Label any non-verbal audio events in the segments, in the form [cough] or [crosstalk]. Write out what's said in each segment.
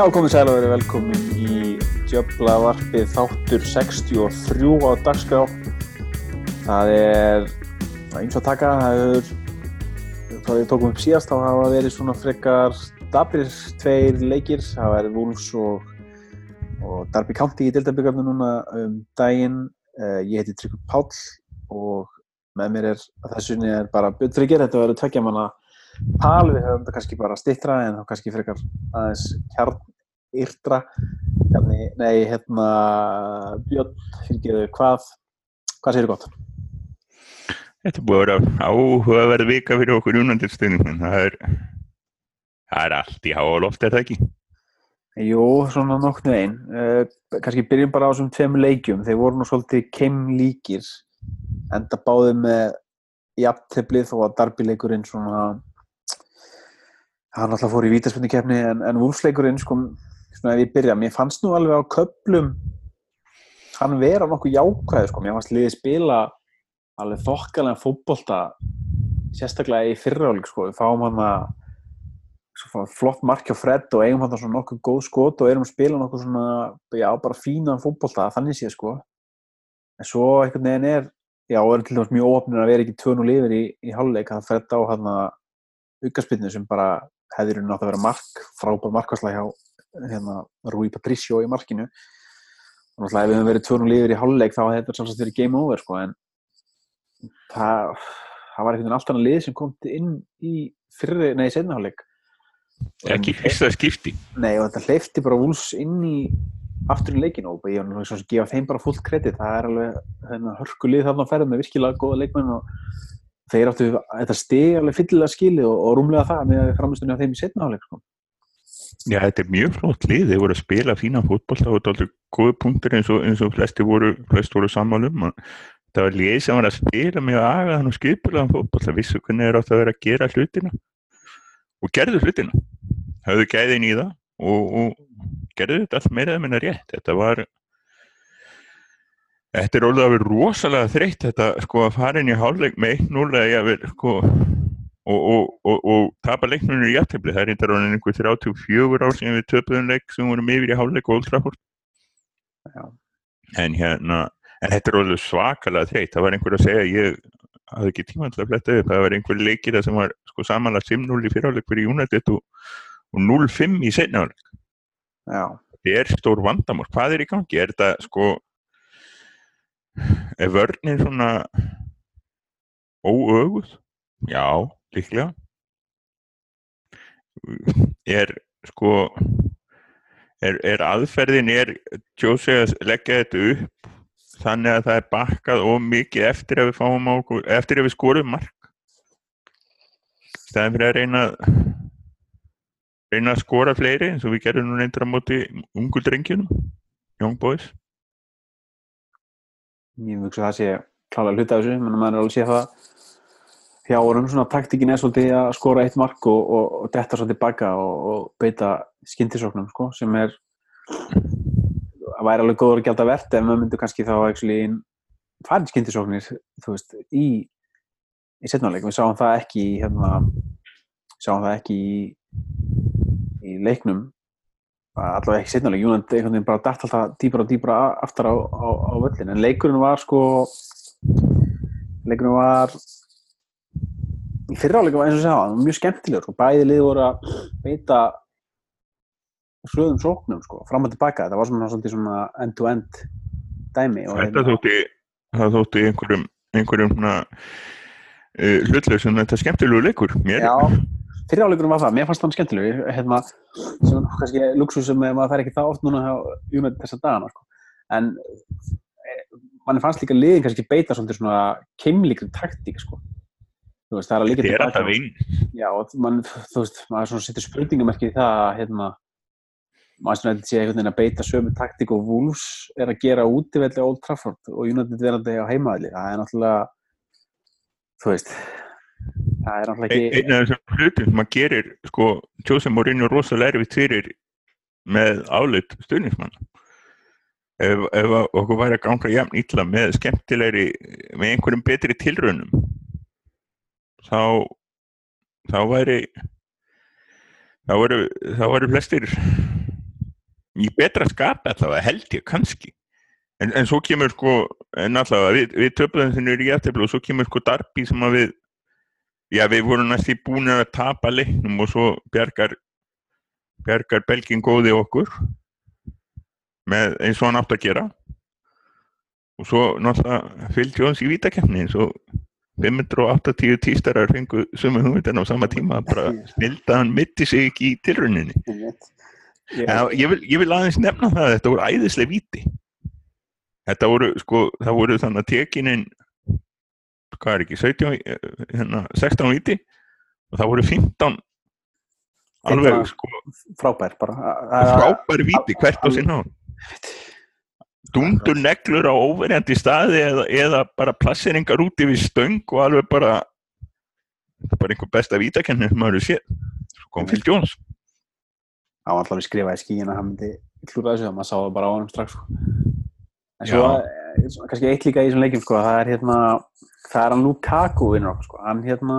Já, komið sæl og verið velkomin í Djöblavarpið þáttur 63 á dagskrá. Það er eins og taka, það er, þá við tókum upp síðast, þá hafa verið svona frekar dabrir tveir leikir. Það verið Wolves og, og Darby County í Dildabíkarnu núna um daginn. Uh, ég heiti Tryggur Páll og með mér er þessunni er bara Björn Tryggir, þetta verður tveggja manna tal, við höfum þetta kannski bara stittra en þá kannski frekar aðeins kjarnýrtra nei, hérna Björn, fyrirgeðu, hvað hvað segir þú gott? Þetta búið að vera áhugaverð vika fyrir okkur unandilstunum það er það er allt í háa loft, er það ekki? Jú, svona nokknu einn uh, kannski byrjum bara á þessum tveim leikjum þeir voru nú svolítið keimlíkir enda báðið með jafnteflið þó að darbileikurinn svona hann alltaf fór í vítaspundikefni en, en vúlsleikurinn sko, svona ef ég byrja, mér fannst nú alveg á köplum hann vera nokkuð jákvæð sko, mér fannst liðið spila alveg þokkalega fótbolta sérstaklega í fyrraáling sko, við fáum hann að flott markja Fred og eigum hann svona nokkuð góð skot og erum að spila nokkuð svona, já, bara fínan fótbolta þannig sé sko. En svo einhvern veginn er, já, og er til dæmis mjög ofnir að vera ekki tvön og lifir í, í halvleik að Fred á hann að aukarspinnu sem bara hefðir hún átt að vera mark, frábær markværsla hjá hérna, Rui Patricio í markinu. Og náttúrulega ef við hefum verið tvön og lifir í halvleik þá hefði þetta samsagt verið game over sko en það, það var veginn allt annað lið sem kom inn í fyrri, nei, setna halvleik Ekki fyrsta skipti. Nei og þetta hleyfti bara vúls inn í aftur í leikinu og ég var náttúrulega að gefa þeim bara fullt kredit, það er alveg hérna, hörkulið þarna að ferða með virkilega góða leikmenn og þeir áttu þetta steg alveg fyllilega skili og, og rúmlega það með framistunni af þeim í setna áleik sko. Já, þetta er mjög flott lið, þeir voru að spila fína og þetta er aldrei góði punktur eins og, eins og flesti voru, voru sammálum það var lið sem var að spila mjög agaðan og skipilaðan fótboll það vissu hvernig þeir áttu að vera að gera hlutina. Og gerðu hlutina. Hafðu gæðin í það og, og gerðu þetta allt meira eða minna rétt. Þetta var Þetta er alveg að vera rosalega þreytt þetta sko að fara inn í hálfleik með 1-0 eða ég vil sko og, og, og, og tapa leiknunum í jættefli það er einhver einhver 34 ár sem við töpuðum leik sem vorum yfir í hálfleik og Old en hérna en þetta er alveg svakalega þreytt. Það var einhver að segja ég hafði ekki tíma til að fletta upp. Það var einhver leikir sem var sko samanlega 5-0 í fyrirháleik fyrir United og 0-5 í setnafleik þetta er stór vandamál. Hvað er í gangi, er þetta sko [laughs] er vörnir svona óöguð? Já, líklega. [laughs] Er sko er, er aðferðin er Jósi að leggja þetta upp þannig að það er bakkað og mikið eftir að við fáum á eftir að við skorum mark? Staðin fyrir að reyna reyna að skora fleiri eins og við gerum nú reyndur á móti ungu drengjunum young boys ég hugsa að það sé klálega hluta af þessu, menn að maður er alveg sé það hjá orðum svona taktíkin er svolítið að skora eitt mark og, og, og detta svolítið baka og, og beita skindisóknum sko, sem er að væri alveg góður að gælda verðt ef maður myndur kannski þá actually farið skindisóknir þú veist, í í setnáleik, við sáum það ekki hérna, sáum það ekki í, í leiknum allavega ekki setnáleik, Júnand einhvern veginn bara dætt alltaf dýbra og dýbra aftar á, á, á völlin, en leikurinn var sko leikurinn var í fyrráleika var eins og segja, mjög skemmtilegur sko. bæði lið voru að beita slöðum sóknum sko, fram og tilbaka, þetta var svona, svona end-to-end dæmi Þetta þótti, það þótti einhverjum einhverjum svona uh, hlutlega sem þetta skemmtilegu leikur mér. Já, fyriráleikunum var það, mér fannst það skemmtilegu hérna, sem kannski luxus sem maður fær ekki það oft núna hjá Júnat þessa dagana sko. en mann fannst líka liðin kannski beita svona keimlíkri taktík sko. Þú veist, það er að líka Þetta er alltaf einn Já, mann, þú veist, maður svona setur spurningamerki í það að hérna maður svona sé einhvern veginn að beita sömu taktík og Wolves er að gera útivelli Old Trafford og United verðandi á heimaðli það er náttúrulega þú veist það er náttúrulega ekki Einn af þessum hlutum sem maður gerir sko, Jose Mourinho rosalega erfitt fyrir með álut stuðnismann ef, ef okkur væri að ganga jafn ítla með skemmtilegri með einhverjum betri tilraunum þá þá væri þá væri, þá væri flestir í betra skapi allavega held ég kannski. En, en svo kemur sko en allavega við, við töfum þennur í eftirblu og svo kemur sko Darby sem að við já við vorum næst í búin að tapa leiknum og svo bjargar bjargar Belgin góði okkur með eins og hann átt að gera. Og svo náttúrulega fylgdi hans í vítakefni eins og 580 tístarar fengu sumu hugmyndan á sama tíma bara snildaðan mitti sig ekki í tilrauninni. En ég vil, ég vil aðeins nefna það að þetta voru æðislega víti. Þetta voru sko það voru þannig að tekinin hvað er ekki 17, hérna, 16 víti? Og það voru 15 alveg sko. Frábær bara. Frábær víti hvert á sinn á dundur neglur á óverjandi staði eða, eða bara plasseringar úti við stöng og alveg bara bara einhver besta vítakenni sem maður séð svo kom Phil Jones Það var alltaf að skrifa í skíin að hann myndi klúra þessu og maður sá það bara á hann strax sko. En svo, eh, kannski eitt líka í þessum leikjum sko, það er hérna það er hann Lukaku vinnur okkur sko. hann hérna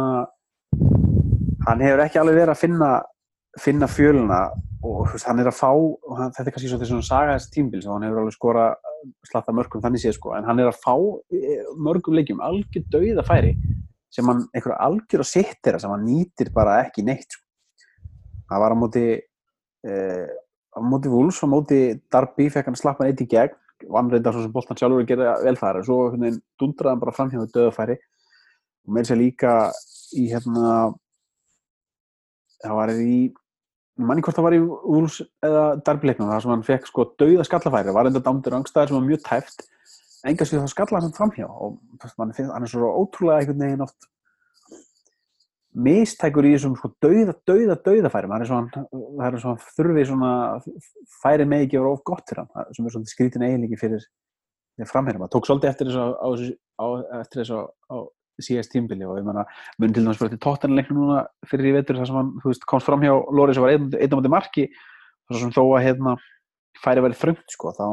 hann hefur ekki alveg verið að finna finna fjöluna og veist, hann er að fá, hann, þetta er kannski svona þessum saga þessi tímbils og hann hefur alveg skora slatta mörgum þannig séð sko, en hann er að fá eh, mörgum leikjum algjör dauða færi sem hann, einhverja algjör að sittir sem hann nýtir bara ekki neitt sko. það var á móti eh, á móti Wools á móti Darby fekk hann slappa neitt í gegn vann reyndar svo sem Boltan sjálfur gerði vel þar og svo dundraði hann bara fram hjá dauða færi og þess að líka í hérna það var í manni hvort það var í Úls eða Darbyleiknum þar sem hann fekk sko dauða skallafæri. Var enda dámdur angstæðir sem var mjög tæft enga sér þá skallaði hann framhjá. Og mann finnst hann er svo ótrúlega einhvern veginn oft mistækur í þessum sko dauða, dauða, dauðafæri það er svona, það er svona þurfi svona færi með ekki vera of gott fyrir hann. Sem er svona skrítin eiginleiki fyrir framherjum, það tók svolítið eftir þess að eftir þess að síðast tímbili og ég menna mun til dæmis fyrir tóttanleiknum núna fyrir í vetur þar sem hann veist, komst fram hjá Lóri sem var einn á mútið marki. Þar sem þó að hérna, færi verið þröngt sko, þá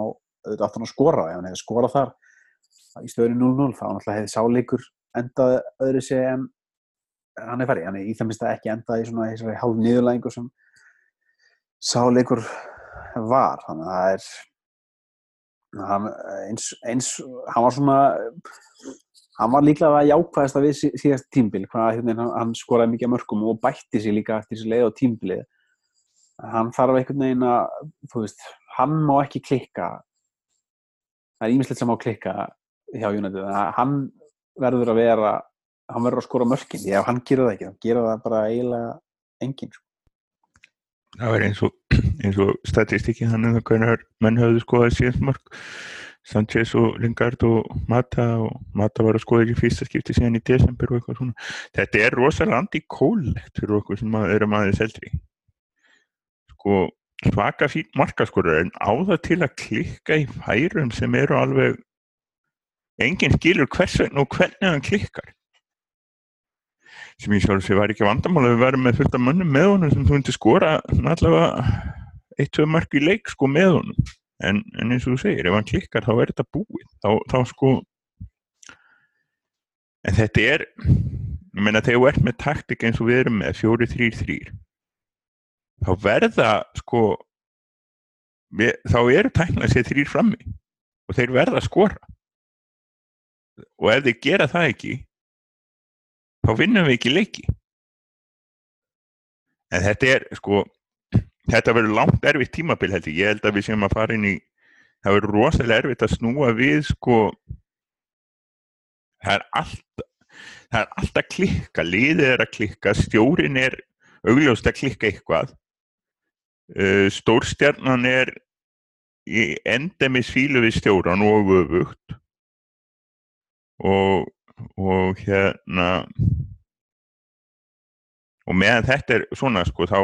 auðvitað átt hann að skora ef hann hefði skorað þar í stöðunni 0-0 þá náttúrulega hefði sáleikur endað öðru sé en hann er færið, hann er í það minnst að ekki endað í svona þessari hálf nýðurlægingu sem sáleikur var. Þannig að það er hann, eins, eins hann var svona hann var líklega að jákvæðast að við síðast tímbil hvað hérna, hann skoraði mikið mörgum og bætti sér líka eftir þessi leið á tímbilið hann þarf einhvern veginn að þú veist, hann má ekki klikka. Það er ímislegt sem má klikka hjá United hann verður að vera hann verður að skora mörgin, því ef hann gerur það ekki þá gerur það bara eiginlega engin sko. Það verður eins og, [clears throat] og statistíki hann um hvernig menn höfðu skoðað síðast mörg Sanchez og Lingard og Mata og Mata var að skoða ekki fyrsta skipti síðan í desember og eitthvað svona. Þetta er rosalega anti-kólegt fyrir okkur sem eru maður seldri sko svaka fín markaskorur en á það til að klikka í færum sem eru alveg enginn skilur hvers veginn og hvernig hann klikkar sem ég sjálf sé var ekki vandamála við verðum með fullt af mönnum með honum sem þú hundi skora allavega eitt-tvö mark í leik sko með honum. En, en eins og þú segir, ef hann klikkar þá er þetta búið. Þá, þá sko en þetta er ég meina þegar þú ert með taktik eins og við erum með 4-3-3 þá verða sko við, þá eru tæknað sér þrýr frammi og þeir verða að skora. Og ef þeir gera það ekki þá vinnum við ekki leiki. En þetta er sko þetta verður langt erfitt tímabil held ég, ég held að við séum að fara inn í það verður rosalega erfitt að snúa við sko. Það er alltaf það er alltaf klikka, liðið er að klikka stjórin er augljóst að klikka eitthvað. Uh, stórstjarnan er endemis fílu við stjóran og öfugt. Og og hérna og meðan þetta er svona sko þá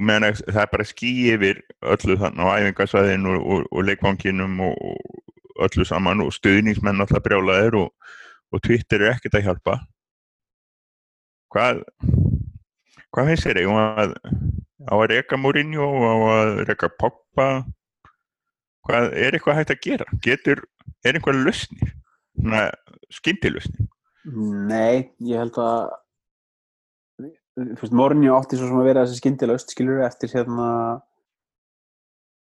meðan það er bara ský yfir öllu þannig á æfingarsvæðinu og, og, og leikvanginum og, og öllu saman og stuðningsmenn alltaf brjálaðir og Twitter er ekkert að hjálpa. Hvað hvað finnst þér að á að reyka Mourinho á að reyka Pogba? Hvað er eitthvað hægt að gera? Getur, er eitthvað lausnir skyndilausnir. Nei, ég held að Mourinho átti svo sem að vera þessi skyndilaust, skilur, eftir hérna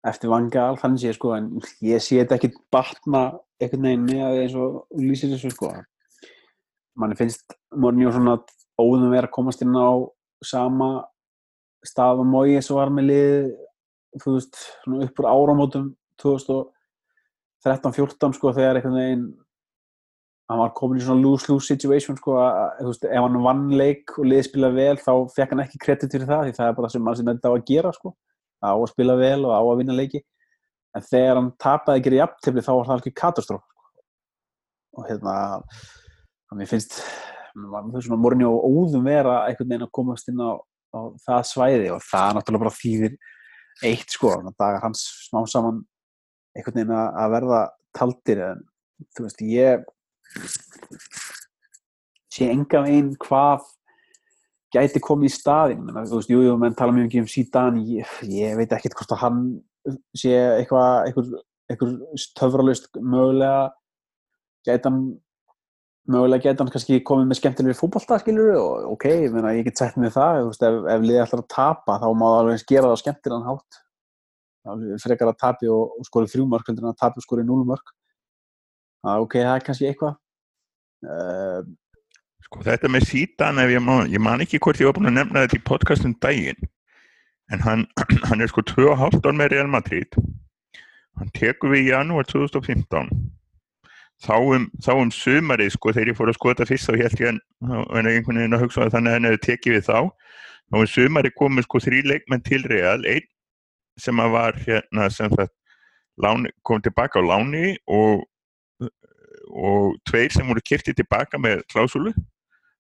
eftir vangal þannig sé sko en ég sé þetta ekki batna einhvern veginn með eins og lýsir þessu sko. Manni finnst Mourinho svona óðum verið að komast inn á sama stað og mói eins og var með lið þú veist, svona upp úr áramótum 2013-14 sko þegar einhvern veginn hann var komin í svona lose-lose situation sko að, þú veist, ef hann vann leik og liði spila vel þá fekk hann ekki kredit fyrir það því það er bara það sem mann sem þetta á að gera sko á að spila vel og á að vinna leiki en þegar hann tapaði ekki í aftifli þá var það alveg katastróf sko. og hérna mér finnst morgunni og óðum vera einhvern veginn að komast inn á, á það svæði og það er náttúrulega bara þýðir eitt sko, dagar hans smá saman einhvern veginn að verða taldir en þú veist ég sé enga veginn hvað gæti komið í staðin þú veist, jújú, menn tala mjög mikið um síðan ég, ég veit ekkert hvort að hann sé eitthvað eitthvað, töfralust mögulega gæti hann mögulega gæti hann kannski komið með skemmtilegri fútballtað skilur og ok, ég, meina, ég get sett með það veist, ef, ef liðið ætlar að tapa þá má það alveg gera það skemmtilegan hátt. Frekar að tapi og, og skori þrjúmark heldur en að tapi og skori núlumörk ok, það er kannski eitthvað. Uh, Sko þetta með sítan ég man, ég man ekki hvort ég var búin að nefna þetta í podcastum daginn en hann, [clears throat] hann er sko 2,5 án með Real Madrid. Hann tekur við í janúar 2015 þá um, þá um sumarið sko þegar ég fór að skoða þetta fyrst þá held ég en einhvern veginn að hugsa að þannig að hann hefði tekið við þá. Þá um sumarið komið sko þrjí leikmenn til Real. Einn sem að var hérna sem það kom tilbaka á láni og og tveir sem voru kiftið tilbaka með klásulu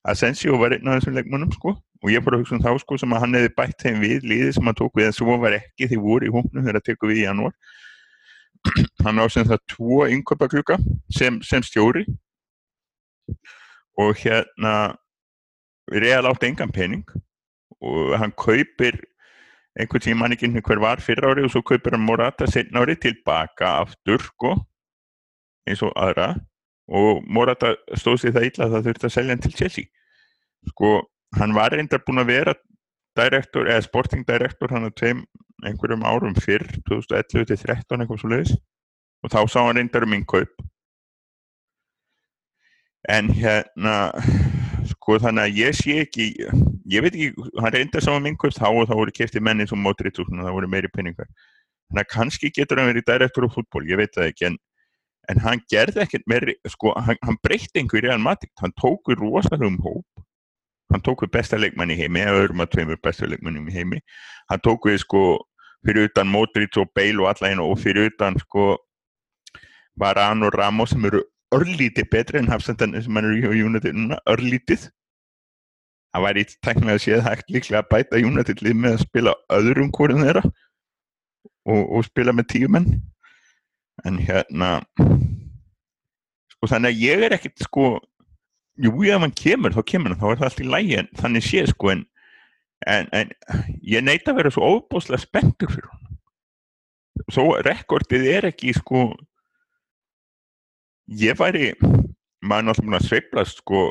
Asensio var einn af þessum leikmannum sko og ég fór að hugsa um þá sko sem að hann hefði bætt þeim við liðið sem hann tók við en svo var ekki því voru í hóknum þegar það tekur við í janúar. [clears throat] Hann ásend það tvo innköpakluka sem, sem stjóri. Og hérna reall átt engan pening og hann kaupir einhvern tíma hann ekki hver var fyrra ári og svo kaupir hann Morata setna ári tilbaka aftur sko eins og aðra og Morata stóð sér það illa að það þurfti að selja hann til Chelsea. Sko, hann var reyndar búin að vera direktor, eða sporting direktor hann að tveim einhverjum árum fyrr 2011-13 eitthvað svo leiðis og þá sá hann reyndar um innkaup. En hérna sko þannig að ég sé ekki ég veit ekki, hann reyndar sá um innkaup þá og þá voru kæftið menni sem mótrið og það voru meiri peningar. Þannig að kannski getur hann verið direktor á fútból, ég veit það ekki en en hann gerði ekkert meiri, sko, hann, hann breytti einhverju Real Madrid, hann tók við rosalegum hóp, hann tók við besta leikmann í heimi, eða öðrum að tveimur besta leikmannum í heimi, hann tók við sko fyrir utan Modric og Bale og alla hérna og fyrir utan sko Varane og Ramos sem eru örlítið betri en hafsendan sem hann eru í United núna, örlítið. Það væri í tæknilega séð hægt líklega að bæta United lið með að spila öðrum hverjum þeirra og, og spila með tíu menn en hérna sko þannig að ég er ekkert sko jú, ef hann kemur, þá kemur hann þá er það allt í lægi en þannig sé sko en, en, en ég neyta að vera svo óbúslega spenntur fyrir hann svo rekordið er ekki sko ég væri maður náttúrulega búin að sveiplast sko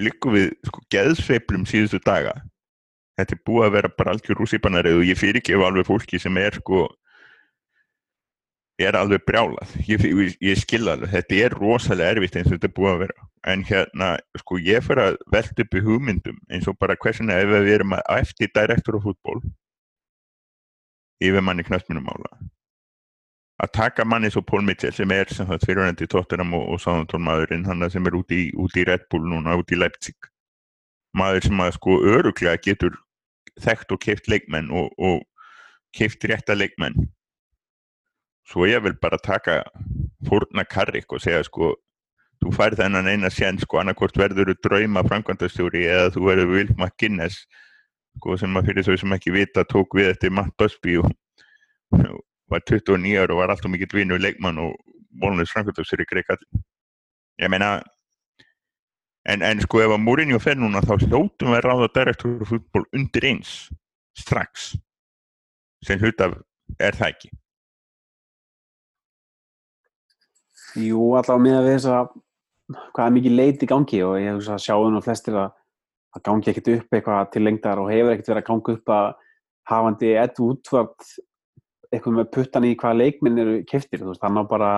líku við sko geðsveiplum síðustu daga. Þetta er búið að vera bara algjör rússipanarið og ég fyrir ekki alveg fólki sem er sko er alveg brjálað. Ég, ég, skilða alveg, þetta er rosalega erfitt eins og þetta er búið að vera. En hérna, sko, ég fyrir að velta upp í hugmyndum eins og bara hversin ef við erum að eftir direktor á fútból yfir manni knastminumála að taka manni svo Pól Mitchell sem er sem það fyrirhandi tóttunum og, og sáðantólmaðurinn hann sem er úti í, út í Red Bull núna, úti í Leipzig. Maður sem að sko öruglega getur þekkt og keift leikmenn og, og keift rétta leikmenn svo ég vil bara taka fórna karrik og segja sko þú fær þennan eina sén sko annarkort verður þú drauma framkvæmdastjóri eða þú verður Will McGuinness sko sem að fyrir þau sem ekki vita tók við eftir Matt Busby og var 29 ára og var alltaf mikill vinnu leikmann og volnus framkvæmdastjóri greið kall ég meina en, en sko ef að Mourinho fer núna þá hljóttum við að ráða direktor fútból undir eins strax. Sem hlut af er það ekki Jú, allavega með að við þess að hvað er mikið leit í gangi og ég hef sjáðu nú flestir að það gangi ekkert upp eitthvað til lengdar og hefur ekkert verið að ganga upp að hafandi Ed Woodward eitthvað með puttan í hvaða leikminn eru keftir, þú veist, hann á bara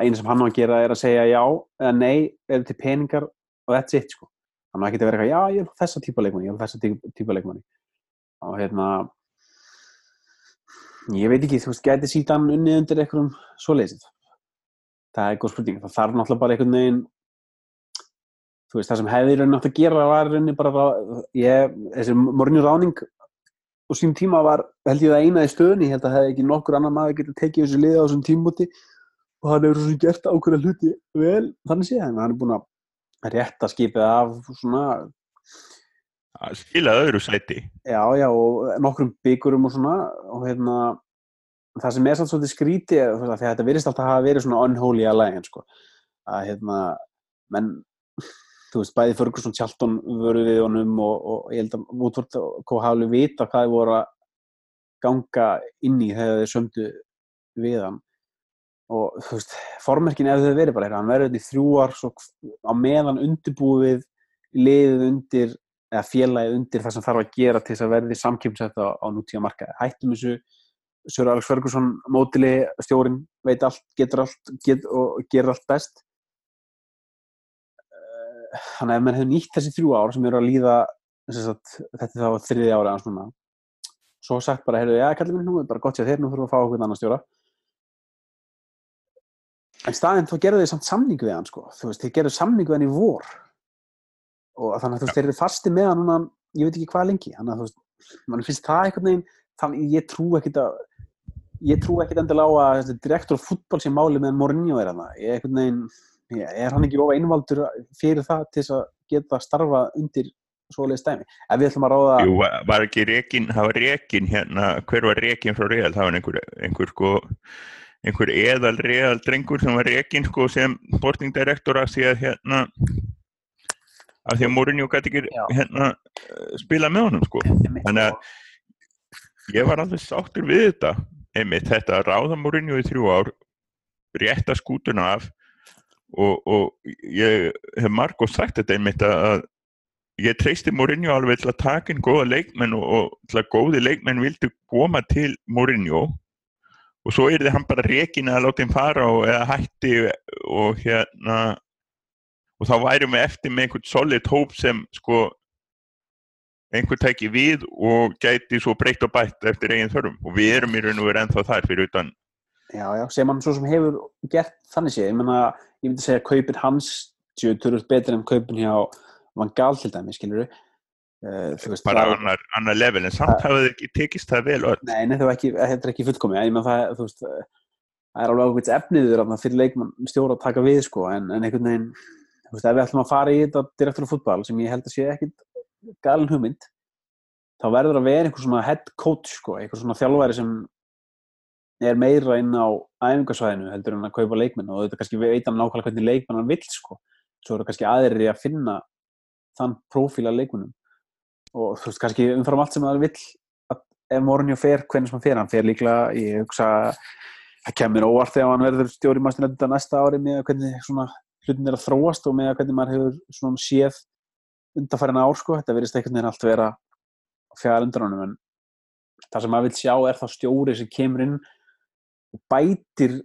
einu sem hann á að gera er að segja já eða nei, eða til peningar og that's it, sko. Hann á ekki að vera eitthvað, já, ég vil þessa típa leikmanni, ég vil þessa tí- típa leikmanni og hérna ég veit ekki, þú veist, gæti síðan unnið undir einhverjum svoleiðis það er góð spurning, það þarf náttúrulega bara einhvern veginn þú veist, það sem hefði í rauninni átt að gera var í rauninni bara það, ég, þessi morinu ráning og sín tíma var, held ég það eina í stöðunni, ég held að hefði ekki nokkur annar maður getið tekið þessu liða á þessum tímúti og hann hefur svo gert ákveðna hluti vel, þannig séð, hann er búin að rétta skipið af svona að skila öðru sæti. Já, já, og nokkrum byggurum og svona og hérna það sem er svolítið skríti því að þetta virðist alltaf að hafa verið svona unholy alliance sko. að hérna menn, [laughs] þú veist, bæði Ferguson Charlton vöru við honum og, og ég held að Woodward og Kó hafli vita hvað þið voru að ganga inn í þegar þeir sömdu við hann og þú veist, formerkin ef þau verið bara eitthvað, hann verður þetta í þrjúar á meðan undirbúið liðið undir eða félagið undir það sem þarf að gera til þess að verði samkjömsett á, á nútíma markaði. Hættum þessu Sör Alex Ferguson mótili stjórin veit allt, getur allt get, og gerir allt best. Eh, þannig að ef mann hefur nýtt þessi þrjú ár sem eru að líða sagt, þetta þá þriði ára hans núna. Svo sagt bara, heyrðu, já, kallið minn nú bara gott sér þér, nú þurfum við að fá okkur annar stjóra. En staðinn þá gerðu þið samt samningu við hann sko. þú veist, þið gerðu samningu við hann í vor. Og þannig að þú veist, þeir eru fasti með hann núna, ég veit ekki hvað lengi. Þannig að þú veist, mann finnst það einhvern veginn þannig ég trú ekkit að ég trú ekkit endilega á að direktor fútból sem máli með Mourinho er hann ég veginn, er hann ekki of einvaldur fyrir það til að geta starfa undir svoleiði stæmi ef við ætlum að ráða Jú, var ekki rekin, það var rekin hérna, hver var rekin frá real, það var einhver, einhver sko, einhver eðal real drengur sem var rekin sko sem sporting director að því að hérna að því að Mourinho gæti ekki hérna eh, spila með honum sko. Þannig að ég var alveg sáttur við þetta einmitt þetta að ráða Mourinho í þrjú ár rétta skútuna af og, og ég hef margóð sagt þetta einmitt að, ég treysti Mourinho alveg til að taka inn góða leikmenn og, og til að góði leikmenn vildu koma til Mourinho og svo er þið hann bara rekin að láta hinn fara og eða hætti og hérna og þá værum við eftir með einhvern solid hóp sem sko einhver tæki við og gæti svo breytt og bætt eftir eigin þörfum. Og við erum í raun og veru ennþá þar fyrir utan. Já, já, sem hann svo sem hefur gert þannig séð, ég menna, ég myndi segja að kaupin hans törust betur en kaupin hjá Van Gaal til dæmi, skilur við uh, þú veist, bara það- annar, annar level en samt hafið ekki tekist það vel öll. Nei, nei, ekki, þetta er ekki fullkomið, ég menn það, þú veist, eh, það er alveg ákveðs efniður af það fyrir leikmann stjóra að taka við, sko, en, en einhvern veginn, þú veist, ef við ætlum að fara í þetta direktur af fútbol, sem ég held að sé ekkit galin hugmynd, þá verður að vera einhver svona head coach, sko, einhver svona þjálfæri sem er meira inn á æfingasvæðinu heldur en að kaupa leikmenn og þetta kannski veit hann nákvæmlega hvernig leikmenn hann vill, sko, svo eru kannski aðrir að finna þann prófíl af leikmennum og þú veist, kannski umfram allt sem hann vill að ef Mourinho fer, hvernig sem hann fer hann fer líklega, ég hugsa það kemur óvart þegar hann verður stjóri mannstinn þetta næsta ári með hvernig svona hlutin er að þróast og með hvernig maður hefur svona séð undanfærin ár sko, þetta verðist einhvern veginn allt vera honum en það sem maður vil sjá er þá stjóri sem kemur inn og bætir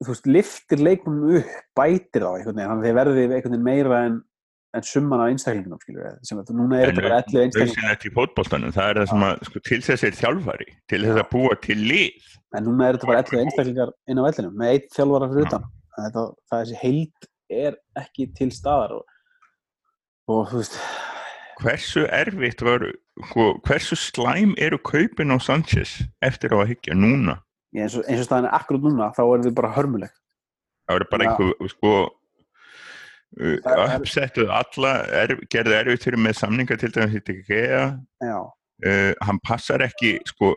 þú veist, liftir leikmum upp bætir þá einhvern veginn, þannig að þeir verði einhvern veginn meira en, en summan af einstaklingunum skilur sem að núna er þetta bara 11 einstaklingar. auðvitað í fótboltanum, það er það sem að sko, til þess er þjálfari, til þess að búa til lið. En núna er þetta bara 11 einstaklingar inn á vellinum með eitt þjálfara fyrir utan. Þetta, það þessi heild er ekki til staðar og, og þú veist hversu erfitt var sko, hversu slæm eru kaupin á Sanchez eftir að hyggja núna? Ég, eins, og, eins og staðan er akkurat núna þá er þið bara hörmuleg. Það voru bara Já. einhver sko er- uppsettuð alla er, gerði erfitt fyrir með samninga til dæmis í TGA já, uh, hann passar ekki sko,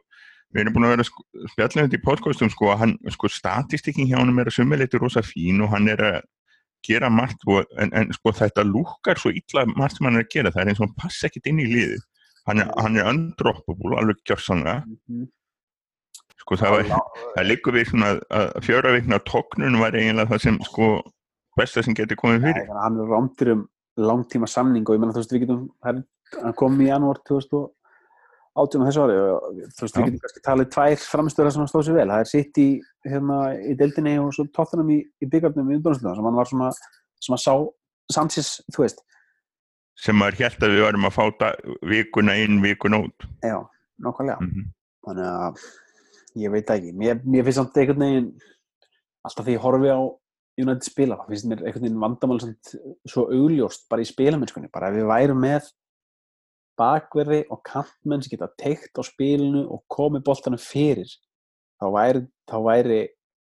við erum búin að vera sko, spjallum þetta í podcastum sko, hann, sko, statistikking hjá hann er að sumuleiti rosa fín og hann er að gera margt og, en, en sko þetta lúkar svo illa margt sem hann er að gera, það er eins og hann passa ekkit inn í liðið. Hann er, hann er undroppable, alveg gjörsanlega mhm. sko það, var, það liggur við svona að fjöra vikna tóknun var eiginlega það sem sko besta sem getur komið Nei, fyrir. að hann er rámtur um langtíma samning og ég menna þú veist við getum hann- hann kom í janúar 2000 og átjónu þessu ári og þú veist, við getum kannski talið tvær framistöðar sem stóð sér vel, það er sitt í hérna, í deildinni og svo tóttunum í, í byggarnum í undanúrslitunum sem hann var svona sem að sá Sanchez, þú veist. Sem maður held að við varum að fá da- vikuna inn, vikuna út. Já, nákvæmlega. Mm þannig að ég veit ekki. Mér, mér finnst samt einhvern veginn alltaf því ég horfi á United spila finnst mér einhvern veginn vandamál svo augljóst bara í spilamennskunni. Bara ef við værum með bakverði og kantmenn sem geta teikt á spilinu og komið boltanum fyrir þá væri þá væri,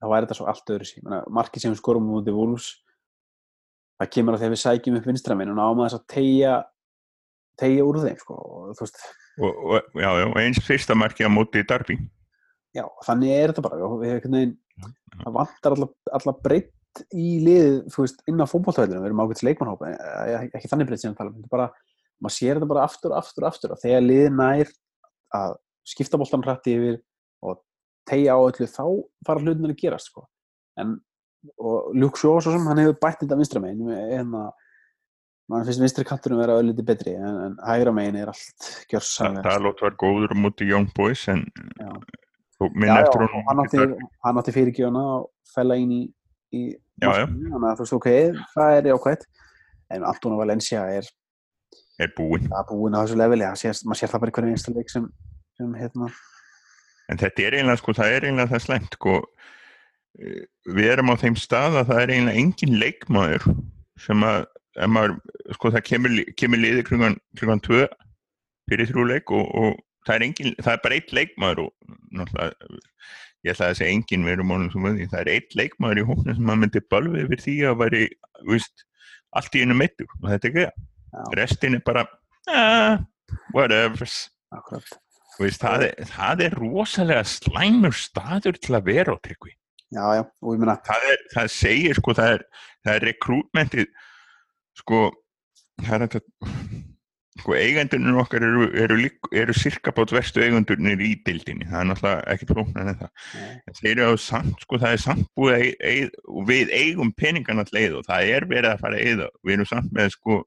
þá væri þetta svo allt öðru sín markið sem við skorum út í Wolves það kemur að þegar við sækjum upp vinstraminn og náum að þess að tegja tegja úr þeim sko og og, og, já, já, og eins fyrsta marki á móti í Darby Já, þannig er þetta bara við, það vantar alla breytt í liðið þú veist, inn á fótbolltöðlunum, við erum ákveðs leikmannhópa eh, ekki þannig breytt sem við tala um, þetta er bara maður sér þetta bara aftur, aftur, aftur og þegar liðið nær að skipta boltan hrætti yfir og tegja á öllu, þá fara hlutin að gerast sko. en og Luke Shaw svo sem, hann hefur bætt þetta vinstra megin en að mann finnst vinstri kanturinn vera ölliti betri en, en hægra megin er allt það, gjörsamlega það lót var góður á móti Young Boys en Já. þú minn já, já, eftir og hann átti, hann átti fyrirgjöna og fella inn í, í Já, já. þannig að þú veist, ok, það er jákvæmt en Antona Valencia er, er búinn. Er búin á þessu leveli það maður sér það bara í hverju einstu leik sem, sem hérna, En þetta er eiginlega, sko, það er eiginlega það slemt, sko, eh, við erum á þeim stað að það er eiginlega engin leikmaður sem að, maður, sko, það kemur, kemur liði kringan, kringan tvö fyrir þrjú leik og, og það er engin, það er bara eitt leikmaður og náttúrulega, ég ætla að segja engin, við erum ánum sem því, það er eitt leikmaður í hóknum sem maður myndi balvið yfir því að væri, þú veist, allt í einu meittur og þetta er ekki það. Restin er bara, ah, whatever, veist, það, er, það er rosalega slæmur staður til að vera á tryggvi. já, já, og ég meina, Það, er, það segir, sko, það er, það er rekrútmentið, sko, það er þetta, sko, eigendunir okkar eru, eru, lík, eru cirka bát verstu eigendunir í dildinni. Það er náttúrulega ekki flóknar en það. En Þeir eru á samt, sko, það er samt búið og við eigum peningan að leiða og það er verið að fara að eiða. Við erum samt með, sko,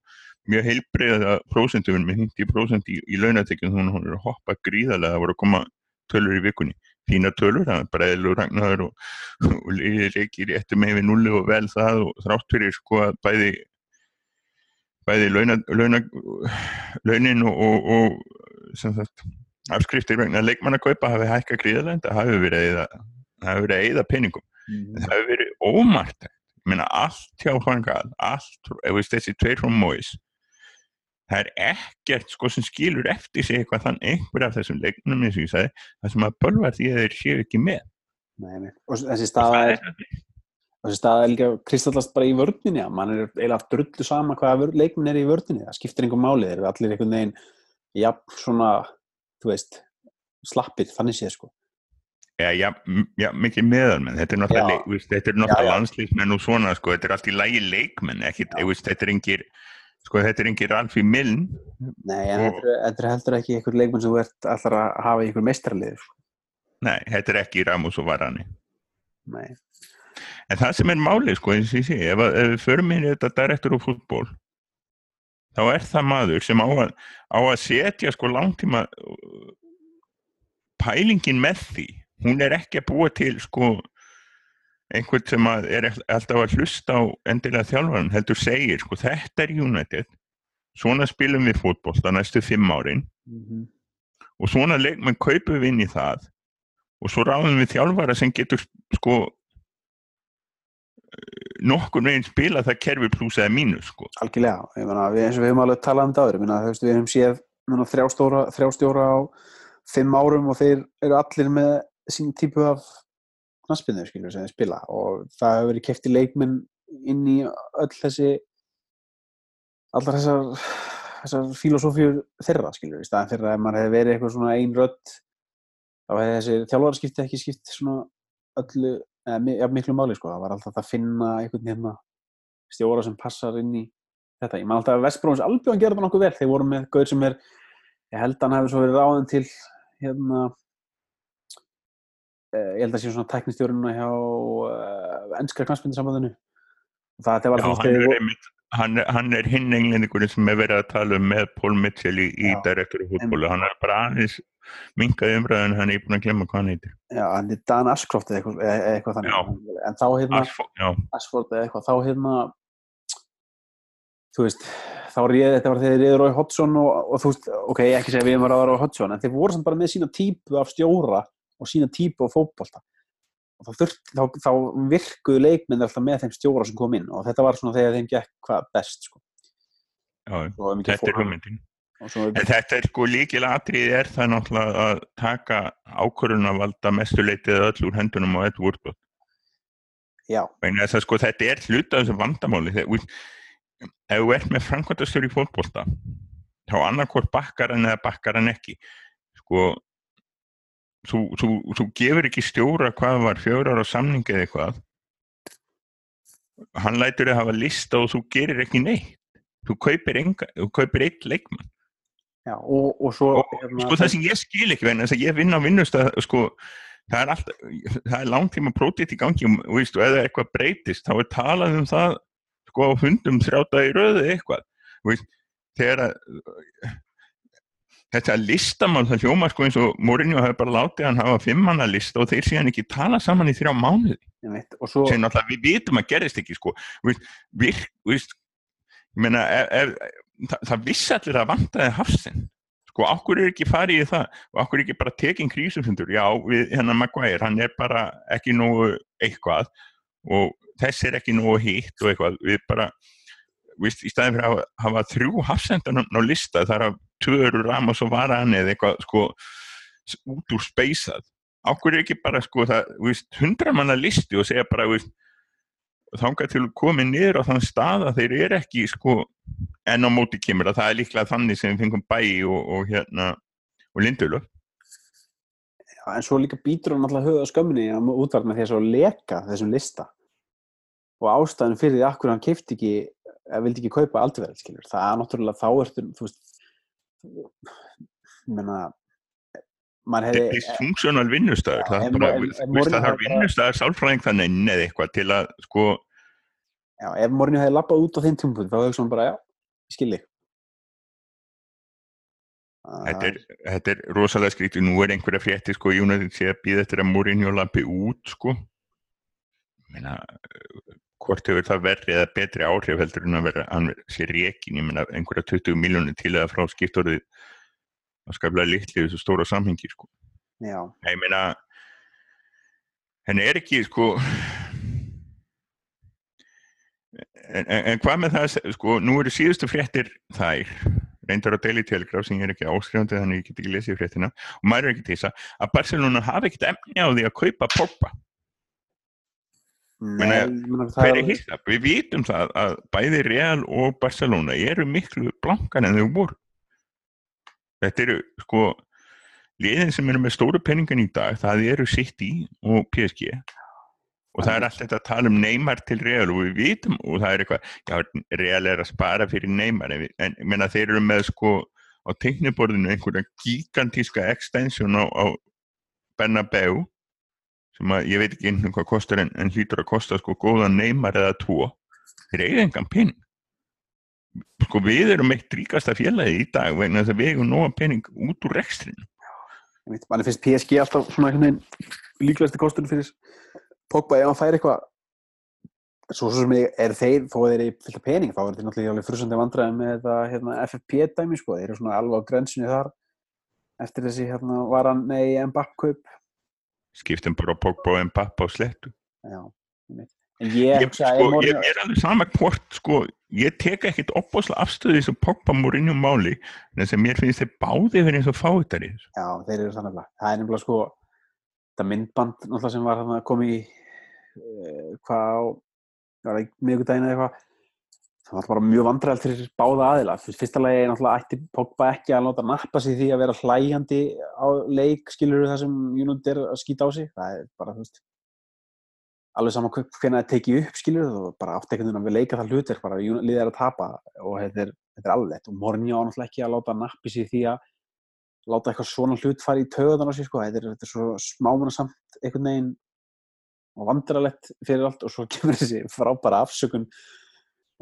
mjög heilbreyða prósentum með 50% í, í launatekjum þannig að hún er að hoppa gríðarlega það voru að koma tölur í vikunni. Fína tölur, það er bara eðlu ragnar og, og liðir ekki réttu með við nulli og vel það og þrátt fyrir sko að bæði bæði launa, launa, launin og, og, og sem sagt afskriftir vegna leikmannakaupa hafi hækka gríðarlega það hafi verið að hafi að eyða peningum. Mm, það hefur verið ómart ég meina allt hjá Fangal allt, ef þessi tveir frá Móis það er ekkert sko sem skilur eftir sig eitthvað þann einhver af þessum leiknum eins og ég sagði það sem að bölva því að þeir séu ekki með. Nei, og þessi staða það er þessi staða er líka kristallast bara í vörninni að mann er eiginlega drullu sama hvaða leikmenn er í vörninni, það skiptir einhver máli þeir eru allir einhvern veginn já, svona, þú veist slappir, þannig séð sko. Já, já, já, mikið meðalmenn, þetta er náttúrulega, þetta er náttúrulega landslíkmenn og svona, sko, þetta er allt í lægi leikmenn, ekki, Já. veist, þetta er engir, sko, þetta er engir Alfí Miln, Nei, en Og- þetta er- heldur ekki einhver leikmenn sem þú ert allar að hafa einhver mestralið sko. nei, þetta er ekki Ramos og Varane. Nei, En það sem er málið, sko, eins og ég sé, ef, við förum inn í þetta direktor og fútból, þá er það maður sem á að, á að setja, sko, langtíma uh, pælingin með því. Hún er ekki að búa til, sko, einhvern sem er alltaf að hlusta á endilega þjálfaran, heldur segir, sko, þetta er United, svona spilum við það næstu fimm árin mm og svona leikmenn kaupum við inn í það og svo ráðum við þjálfara sem getur sko nokkur veginn spila það kerfi pluss eða mínus sko. algjörlega ég meina, við, eins og við höfum alveg talað um meina, þú veist, við höfum séð meina, þrjá, stóra, þrjá stjóra á fimm árum og þeir eru allir með sín típu af knaspinu skilur sem þeir spila. Og það hefur verið kefti leikmenn inn í öll þessi allar þessar þessar filosófíur þeirra skilur í staðan að ef maður hefði verið eitthvað svona ein rödd þá hefði þessi þjálfara ekki skipt svona öllu eða miklu máli sko, það var alltaf að finna einhvern hérna stjóra sem passar inn í þetta. Ég man alltaf að Vestbróns Albjörn gerði nokkuð vel, þeir voru með gaur sem er ég held að hann hefði svo verið ráðin til hérna ég held að sé svona tæknistjórinu hjá uh, ennska knastbyndinsambandinu það þetta var Já, hann er einmitt hann, er- hann er hinn englendingurinn sem er verið að tala um með Paul Mitchell í, í Já. direktur í fútbólu, hann er bara aðeins minkað umræðin, hann er ég búin að glemma hvað hann heitir. Já, hann er Dan Ashcroft eða eitthvað, eitthvað þannig. En þá hérna, Ashford, já, Ashford eða eitthvað, þá hérna þú veist þá réði, þetta var þegar þeir réður Rói Hodgson og, og þú veist, ok, ekki segja við erum að ráða Rói Hodgson en þeir voru samt bara með sína típu af stjóra og sína típu af fótbolta og þá, þá, þá virkuðu leikminn alltaf með þeim stjóra sem kom inn og þetta var svona þegar þeim gekk hvað best sko. já, Og þetta er hugmyndin og En þetta er sko líkil atrið er það náttúrulega að taka ákvörðun að valda mestuleitið öll úr hendunum á Ed Woodward. já, Vegna þess að sko þetta er hluta af þessu vandamáli. Þegar, ef þú ert með framkvæmdastjóri í fótbolta, þá annarkvort bakkar hann eða bakkar hann ekki. Sko, þú, þú, þú gefur ekki stjóra hvað var fjórar á samningi eða eitthvað. Hann lætur þið hafa lista og þú gerir ekki neitt. Þú kaupir, enga, þú kaupir eitt leikmann. já og, og svo og sko það sem ég skil ekki vegna þess að ég vinn á vinnustað sko það er alltaf, það er langtíma prótitt í gangi og og ef það er eitthvað breytist þá er talað um það sko hundum þrjáta í röðu eða eitthvað veist, þegar að þetta listamál það hljóma sko eins og Mourinho hefur bara látið hann hafa fimmanna lista og þeir síðan ekki tala saman í þrjá mánuði. Svo sem náttúrulega við vitum að gerist ekki sko. Virk, þú veist ég meina, ef, ef, það, það vissi allir að vantaði hafsinn. Sko, okkur er ekki farið í það? Og okkur er ekki bara tekin krísufundur? Já, við, hennar Maguire, hann er bara ekki nógu eitthvað og þess er ekki nógu hitt og eitthvað, við bara Vist, í staðin fyrir að hafa, þrjú hafsendan á lista þar af tvöru Ramos og Varan eða eitthvað sko út úr speysað er ekki bara sko það, víst, hundra manna listi og segja bara víst, þangað til komið niður á þann stað að þeir eru ekki sko enn á móti kemur að það er líklega þannig sem við fengum bæi og, og hérna og Lindulöf Já, en svo líka býtur hann alltaf höfuð á skömminni útvart með þess að leka þessum lista. Og ástæðan fyrir því akkur hann kefti ekki vildi ekki kaupa skilur það er náttúrulega þá ertu þú veist meina maður hefði vinnustæður Já, það er víst, Mourinho það bara- vinnustæðar sálfræðing þannig inn eða eitthvað til að sko já, ef Mourinho hefði lappað út á þeim tímpun þá hefði hann bara já, skilji Þetta er, þetta er rosalega skrítið, nú er einhverja frétti sko, United sé að býða eftir að Mourinho lappi út sko. Meina, hvort hefur það verri eða betri áhrif heldur en að vera, hann sé rekin, ég meina einhverja 20 miljónir til eða frá skiptorðið að skaplega litli þessu stóra samhengi sko. já, Ég meina henni er ekki sko en, en, en hvað með það sko, nú eru síðustu fréttir þær. Reyndar á Daily Telegraph sem er ekki áskrifandi þannig ég get ekki lesið fréttina. Og maður er ekki til þess að að Barcelona hafi ekkert emni á því að kaupa Pogba nei, Meina, ég meina, það hver er er hitt við vitum það að bæði Real og Barcelona eru miklu blankar en þau voru. Þetta eru sko liðin sem eru með stóru penningan í dag það eru City og PSG og það er allt þetta að tala um Neymar til Real og við vitum og það er eitthvað já, Real er að spara fyrir Neymar en, en ég meina þeir eru með sko á teikniborðinu einhverja gigantíska extension á, á Bernabeu sem að ég veit ekki einhvern hvað kostar en, en hlýtur að kosta sko góðan Neymar eða tvo. Þeir eiga engan pening. Sko við erum eitt ríkasta félagi í dag vegna þess að við eigum nóga pening út úr rekstrinu ég veit, manni finnst PSG alltaf svona einhvern veginn líklegasti kostunum fyrir Pogba. Ef hann fær eitthvað svo sem er þeir, þó að þeir eru fyllt af pening þá er þeir náttúrulega frusandi vandræði með þetta hérna, FFP dæmi sko, þeir eru svona alveg á grensinu þar. Eftir þessi hérna var hann nei Mbapp kaup skiptum bara Pogba og Mbapp á slettu já, ég ég, ég, sko, Mourinho- ég er alveg sama hvort sko, ég tek ekkit opbáslega afstöði þessu Pogba Mourinho máli en þess að mér finnst þeir báði fyrir eins og fáiðari Já, þeir eru það nefnilega. Það er nefnilega sko þetta myndband sem var koma í uh, hvað á það miðvikudaginn eða eitthvað það var bara mjög vandræðalt fyrir báða aðila. Fyrst- fyrsta lagi náttúrulega ætti Pogba ekki að láta nappa sig því að vera hlæjandi á leik skilur það sem United er að skýta á sig. Það er bara, þú veist alveg sama hvernig það tekið upp skilur og bara veginn að við leika það hlutir bara liðið er að tapa og þetta er, þetta er alveg og Mourinho á náttúrulega ekki að láta nappi sig því að láta eitthvað svona hlut fara í töðan á sig sko. þetta, er, þetta er svo smámuna samt einhvern veginn og vandralett fyrir allt og svo [laughs] kemur þessi frábæra afsökun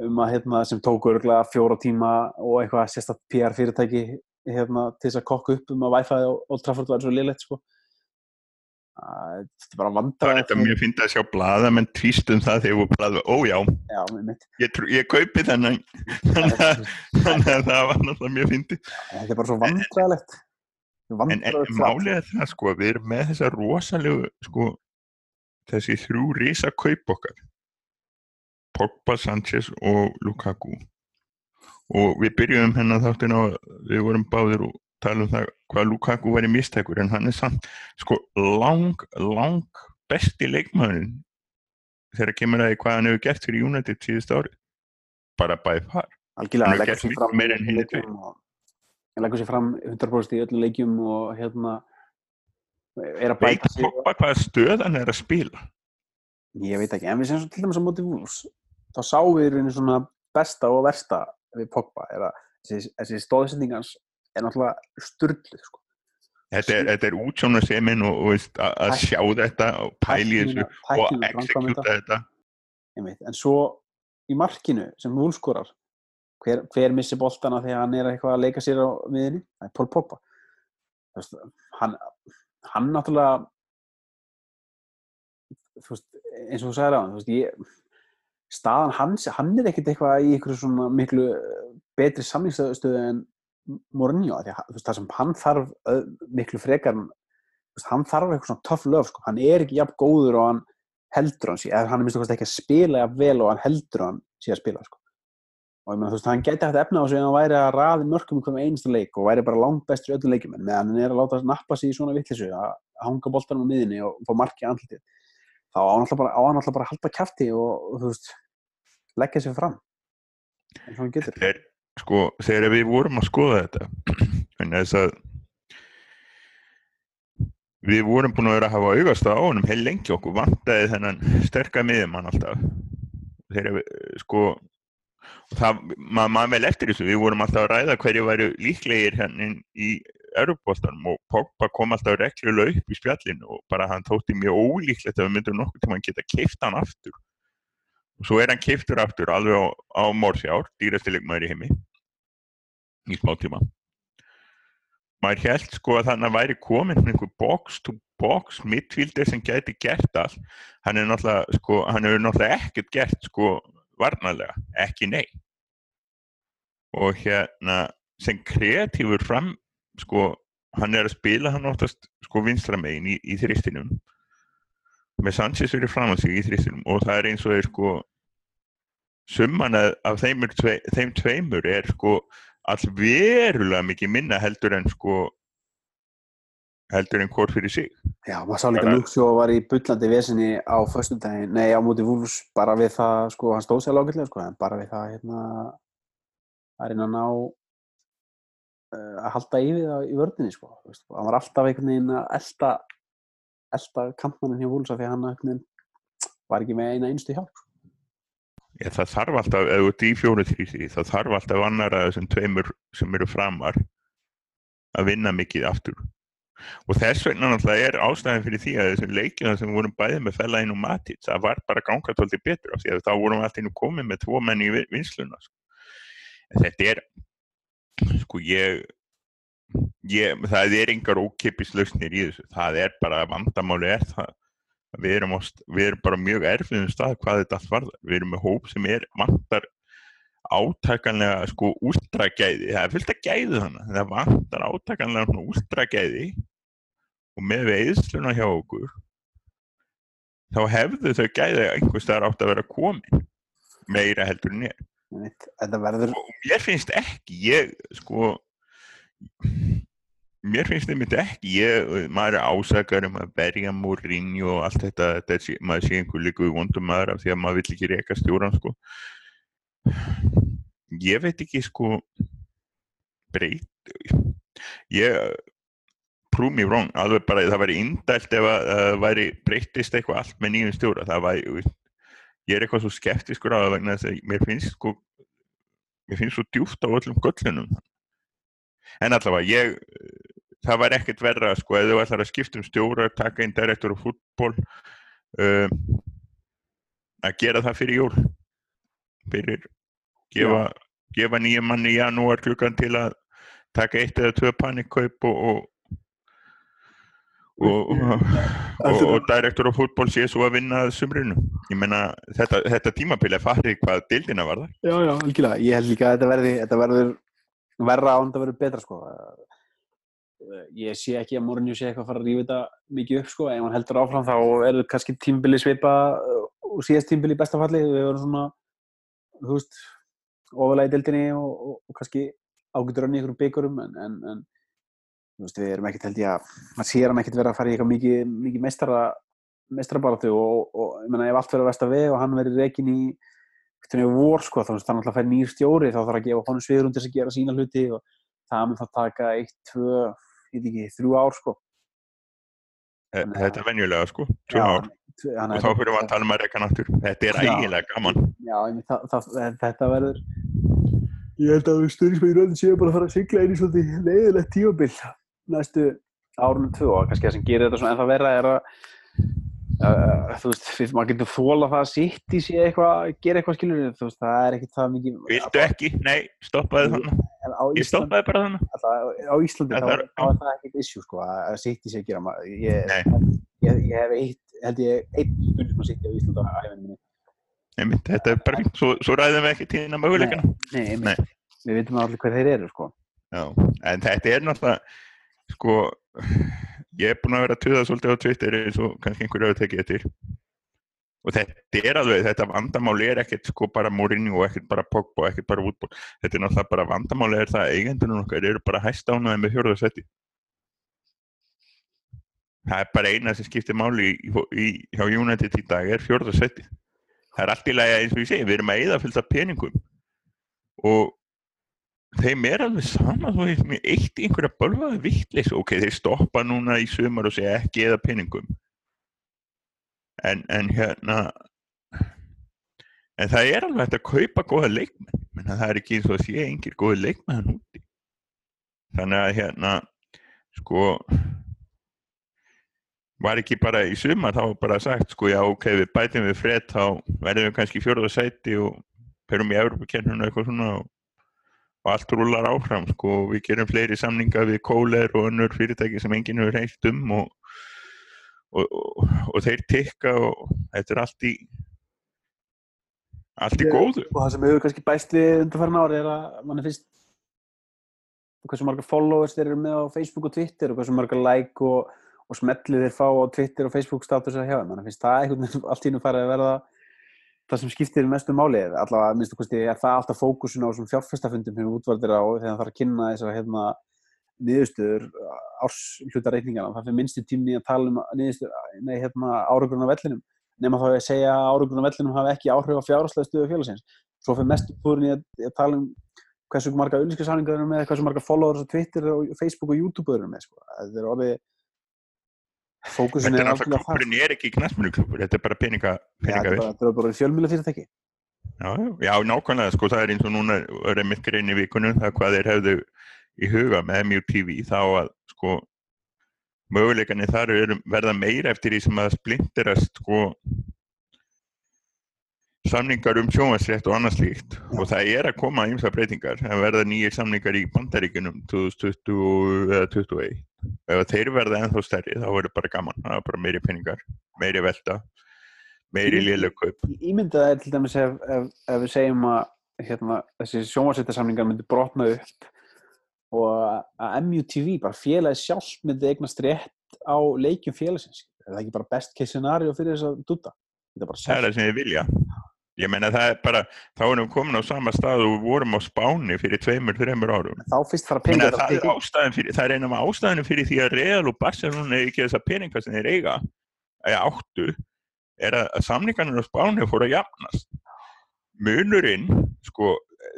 um að hérna, sem tók örgulega fjóra tíma og eitthvað sérstatt PR fyrirtæki hérna, til þess að kokka upp um að Wi-Fi og Old Trafford var svo liðlegt sko. Þetta er bara Það vandræði er þetta mjög fyndið að sjá blaða menn tvíst um það þegar við blaða, ó já, Já, einmitt. ég, ég kaupi þennan þannig að, það var náttúrulega mjög fyndið. Þetta er bara svo vandræðilegt en, en er það sko við erum með þessa rosalegu sko þessi þrjú risa kaup okkar Pogba, Sanchez og Lukaku. Og við byrjuðum hennar þáttin á við vorum báðir og tala um það hvað Lukaku væri mistækur en hann er samt sko lang, lang besti leikmaðurinn þegar kemur að því hvað hann hefur gert fyrir United síðust ári bara by far. Algjörlega, Hann leggur sér fram hann leggur sér fram 100% í öllum leikjum og hérna er að bæta sig Pogba hvaða stöð hann er að spila? Ég veit ekki, en við sem svo til dæmis á móti Wolves þá sáum við í rauninni svona besta og versta við Pogba er að þessi, þessi stóðsendingans er náttúrulega sturgluð sko. Þetta er, er útsjóna semin og, og veist, að, að sjá þetta og pæli þessu og framkvæmda executa þetta. einmitt. en svo í markinu sem Wolves skorar hver, hver missi boltana þegar hann er eitthvað að leika sér á miðinni, það er Paul Pogba veist, hann, hann náttúrulega veist, eins og þú sagðir á hann ég, staðan hans, hann er ekkert eitthvað í einhverju svona miklu eh, betri samlingstöðu en Mourinho, það sem hann þarf öð, miklu frekar hann þarf eitthvað svona tough love, sko. hann er ekki jafn góður og hann heldur hann eða hann er minnst ekki að spila jafn vel og hann heldur hann sé að spila sko. og ég meina, þú veist, hann gæti hægt efna á sig en hann væri að raði mörgum hverjum einasta leik og væri bara langt bestur í öllum leikjum en meðan hann er að láta nappa sig í svona vittlisu að hanga boltanum á miðinni og fá marki andlitið þá á hann alltaf bara, hann alltaf bara að halda kjafti og, veist, leggja sig fram eins og hann getur Þetta er, sko, þegar við vorum að skoða þetta, [clears throat] en þess að við vorum búin að vera að hafa augast á honum heil lengi okkur vantaði þennan sterka miðjumann alltaf. Þegar við, sko, það, maður ma vel eftir þessu, við vorum alltaf að ræða hverju væru líklegir hérna í Europoltanum og Pogba kom alltaf reglulega upp í spjallinu og bara hann þótti mjög ólíklegt að við myndum nokkuð tíma að geta keift hann aftur. Og svo er hann keiftur aftur alveg á, á Mórsjár, dýrastilegmaður í heimi, í smá tíma. Maður held sko að þannig að væri komin einhver box to box midfielder sem gæti gert allt. Hann er náttúrulega, sko, hann hefur náttúrulega ekkert gert sko varnalega, ekki nei. Og hérna sem kreatífur fram, sko, hann er að spila hann oftast sko vinstra megin í, í þristinum. Með Sanchez verið fram á sig í þristinum og það er eins og er sko summan af af þeim, er tvei, þeim tveimur er sko alls verulega mikið minna heldur en sko heldur en hvort fyrir sig. Já, maður sá líka Shaw var í bullandi vesinni á föstudaginn, nei á móti Wolves bara við það, sko, hann stóð sér lágætlega sko, en bara við það, hérna að reyna að ná að halda í við það í vörðinni, sko, hann var alltaf einhvern veginn að elta elta kampmannin hjá af því hann veginn var ekki með eina einstu hjálp, sko. Já, það þarf alltaf, þú ert í fjóru þrýsi það þarf alltaf annar að þessum tveimur sem eru framar að vinna mikið aftur og þess vegna náttúrulega er ástæðan fyrir því að þessum leikjum sem vorum bæðið með fellaðinn og matið, það var bara gangað tóldi betur af því að þá vorum við alltaf komið með tvo menn í vi- vinnsluna sko. þetta er sko ég, ég það er engar ókipis lausnir í þessu. Það er bara vandamáli er það að við erum, á, st- við erum bara mjög erfiðum stað hvað þetta allt varðar. Við erum með hóp sem er vantar átakanlega sko últragæði, það er fullt að gæði þannig það vantar átakanlega svona últragæði og með veiðsluna hjá okkur þá hefðu þau gæði einhvers staðar átt að vera komin meira heldur en ég Þetta verður, mér finnst ekki ég sko mér finnst þetta ekki ég, maður er ásakar um að berja Mourinho og allt þetta, þetta sé, maður sé einhver líku vondum maður af því að maður vill ekki reyka stjóran sko. Ég veit ekki sko breyt ég prove me wrong, alveg bara það væri indælt ef að það væri breytist eitthvað allt með nýjum stjóra það væri, ég er eitthvað svo skeptiskur á það vegna þess að mér finnst sko mér finnst svo djúft á öllum göllunum. En allavega ég það var ekkert verra sko ef þú ætlar að skipta um stjóra, taka inn direktor og fútból uh, að gera það fyrir jól. Fyrir gefa, gefa nýja manni í janúar klukkan til að taka eitt eða tvö panikkaup og og, og, og, og direktor og fútból sé svo að vinna sumrinu. Ég menna þetta, þetta tímapil er farið hvað dildina var það. Já, já, algjörlega. Ég held líka að þetta verði, þetta verður verra án þetta verður betra sko. Ég sé ekki að Mourinho sé eitthvað að fara að rífa þetta mikið upp sko. Ef hann heldur áfram þá er þetta kannski tímbili svipa og síðast tímbili í bestafalli. Við verðum svona, þú veist, ofalega í dildinni og, og, og kannski hann í einhverjum byggurum en, en, en veist, við erum ekkert held ég að maður sér hann ekkert vera að fara í eitthvað mikið, mikið meistara meistarabaratu og, og ég menna ef allt verður að versta við og hann verður reygin í vor sko þannig að það fær nýr stjóri þá þarf að gefa honum sviðrum til þess að gera sína hluti og það mun þá taka eitt, tvö, ég veit ekki, þrjú ár sko. Þannig, Þetta er venjulega sko, tvö já, ár. og þá fyrir við að tala um að reyka náttúr þetta er ægilega gaman. Já, það, það, þetta verður ég held að við stundismæðuröðin séum bara að fara að sigla einu svona leiðilegt tímabill næstu árunum tvö og kannski það sem gerir þetta svona en það verða er að uh, þú veist, því maður getur þóla það að sitt í sig eitthvað, gera eitthvað skilur þú veist, það er ekkit það mikið Viltu ekki? Nei, stoppaði þannig Ég stoppaði bara þannig Á Íslandi þá er það ekkit issue sko að sitt í sig gera ég, ég, ég hef eitt, held ég einn stundum að sitt á Íslandi á æfinn minni Einmitt, þetta er bara fint, svo, svo ræðum við ekki tíðina möguleikana. Nei, nei, nei. við veitum allir hvað þeir eru, sko. Já, en þetta er náttúrulega, sko, ég er búin að vera að tuða svolítið á Twitter eins og kannski einhverju að tekið eftir. Og þetta er alveg, þetta vandamáli er ekkert sko bara Mourinho og ekkert bara Pogba og ekkert bara Woodball. Þetta er náttúrulega bara vandamáli er það að eigendunum okkar eru bara hæst ánaði með fjörðarsætti. Það er bara eina sem skiptir máli í, í, hjá United í dag er fjörðarsætti það er allt í lagi eins og ég segi, við erum að eða fylgta peningum og þeim er alveg sama þú veist mér eitt í einhverja bölvaði vittlis ok, þeir stoppa núna í sumar og segja ekki eða peningum. En, en hérna en það er alveg hægt að kaupa góða leikmenn. Menn það er ekki eins og að sé engir góði leikmenn úti. Þannig að hérna sko var ekki bara í sumar þá bara sagt sko já ok við bætum við fred þá verðum við kannski fjörða sæti og perum í Európa-kennuna eitthvað svona og, og allt rúlar áfram sko. Við gerum fleiri samninga við kóler og önnur fyrirtæki sem enginn hefur heilt um og, og, og þeir tikka og þetta er allt í allt í góðu. og það sem hefur kannski bæst við undanfæran ári er að mann er fyrst hvað sem margar followers þeir eru með á Facebook og Twitter og hvað sem margar like og og smellið þeir fá á Twitter og Facebook status að hjá þeim, að finnst það einhvern allt ínum farið að verða það sem skiptir mestu máli, allavega minnstu kosti er það alltaf fókusun á svona fjárfestafundum sem við útvaldir á þegar það þarf að kynna þessar hérna niðurstöður árshlutarreikningana, það fyrir minnstu tímni að tala um niðurstöður, nei hérna áraugrunna vellinum, nema þá að segja að áraugrunna vellinum hafi ekki áhrif á fjárháslega stöðu félagsins, svo fyrir mestu púrin í að, tala um hversu marga auðvískasáningar eru með, hversu marga followers á Twitter og Facebook og YouTube eru með, sko. Það er orðið Fókusin þetta er ekki knæsmjöluklubur, þetta er bara peninga, peninga ja, þetta er bara fjölmjölu fyrirtæki já, já, nákvæmlega, sko, það er eins og núna er mitt grein í vikunum, það hvað þeir hefðu í huga með MUTV þá að, sko möguleikanir þar er, verða meira eftir því sem að splinterast, sko samningar um sjónvarsrétt og annað slíkt. Og það er að koma ímsa breytingar. Það verða nýjir samningar í bandaríkunum 2020 eða 2021 ef þeir verða ennþá stærri þá verður bara gaman, það er bara meiri peningar meiri velta, meiri liðlögkaup Ímyndaði til dæmis ef, ef, ef við segjum að hérna, þessi sjónvarsréttarsamningar myndi brotna upp og að MUTV, bara félagi sjálf myndi eignast rétt á leikjum félagsins. Er það ekki bara best case scenario fyrir þess að dutta? Það er það sem ég vilja Ég meina það er bara, þá erum við komin á sama stað og við vorum á spáni fyrir tveimur, þreimur árum. Þá fyrst fara peningar að tekja. Það er eina af ástæðinu fyrir því að Real og Barcelona er ekki þessa peningar sem þeir eiga, eða áttu, er að samningarnir á spáni fór að jafnast. Munurinn, sko,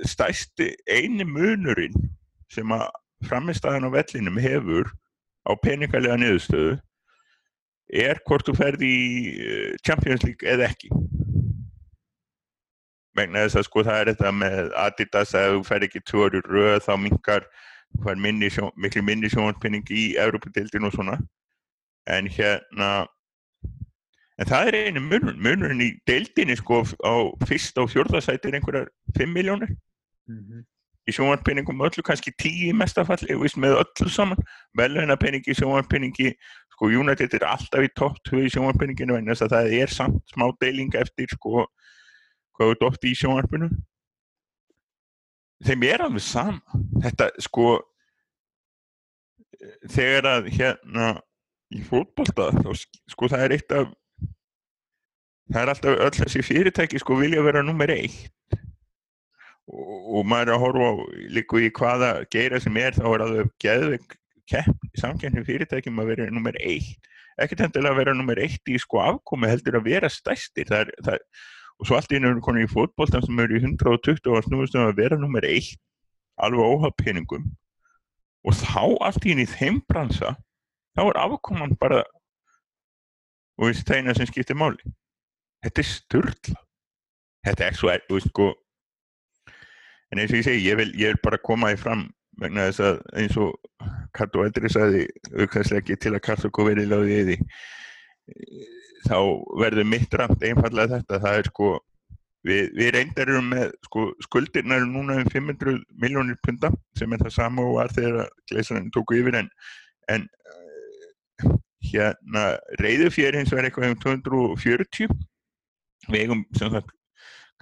stæsti eini munurinn sem að framistæðan á vellinum hefur á peningarlega niðurstöðu er hvort þú ferði í eh, Champions League eða ekki vegna þess að sko það er þetta með Adidas að þú fer ekki tjóður röð þá mingar, minni sjón, miklu minni sjónspinning í Európa-dildin og svona. En hérna en það er einu munur, munurinn í deildinni sko á fyrst og fjórðasæti er einhverjar 5 miljónir í sjónvarpenningum öllu kannski 10 mestafalli með öllu saman. Velhauðnapenningi, sjónvarpenningi sko United er alltaf í 2 í sjónvarpenninginu en þess að það er samt smá deiling eftir sko hvað er dótt í sjónvarpinu. Þeim er alveg sama. Þetta sko þegar að hérna í fótbolta þá sko það er eitt af það er alltaf öll þessi fyrirtæki sko vilja vera nummer eitt. Og, og maður er að horfa líku í hvaða geira sem er þá er alveg geðveik samkennum fyrirtækjum að vera nummer eitt. Ekkert hendilega að vera nummer eitt í sko afkomi heldur að vera stæstir það er, það, og svo allt í einu konið í fótboltan sem eru í 120 og snúðustum að vera nummer eitt alveg óhaf peningum. Og þá allt í einu í þeim bransa þá er afkoman bara og þessi tegna sem skiptir máli. Þetta er störtla þetta er svo, þú veist, sko en eins og ég segi, ég vil, ég vil bara koma því fram vegna þess að eins og Kato Eldri saði aukvæmslega ekki til að Kato verið láðið í því þá verður mitt ramt einfallega þetta það er sko við, við reyndar erum með sko skuldirna eru núna um 500 miljónir punta sem er það sama og var þegar gleisarinn tóku yfir en, en hérna reyðufjör hins vegar eitthvað um 240 við eigum sem sagt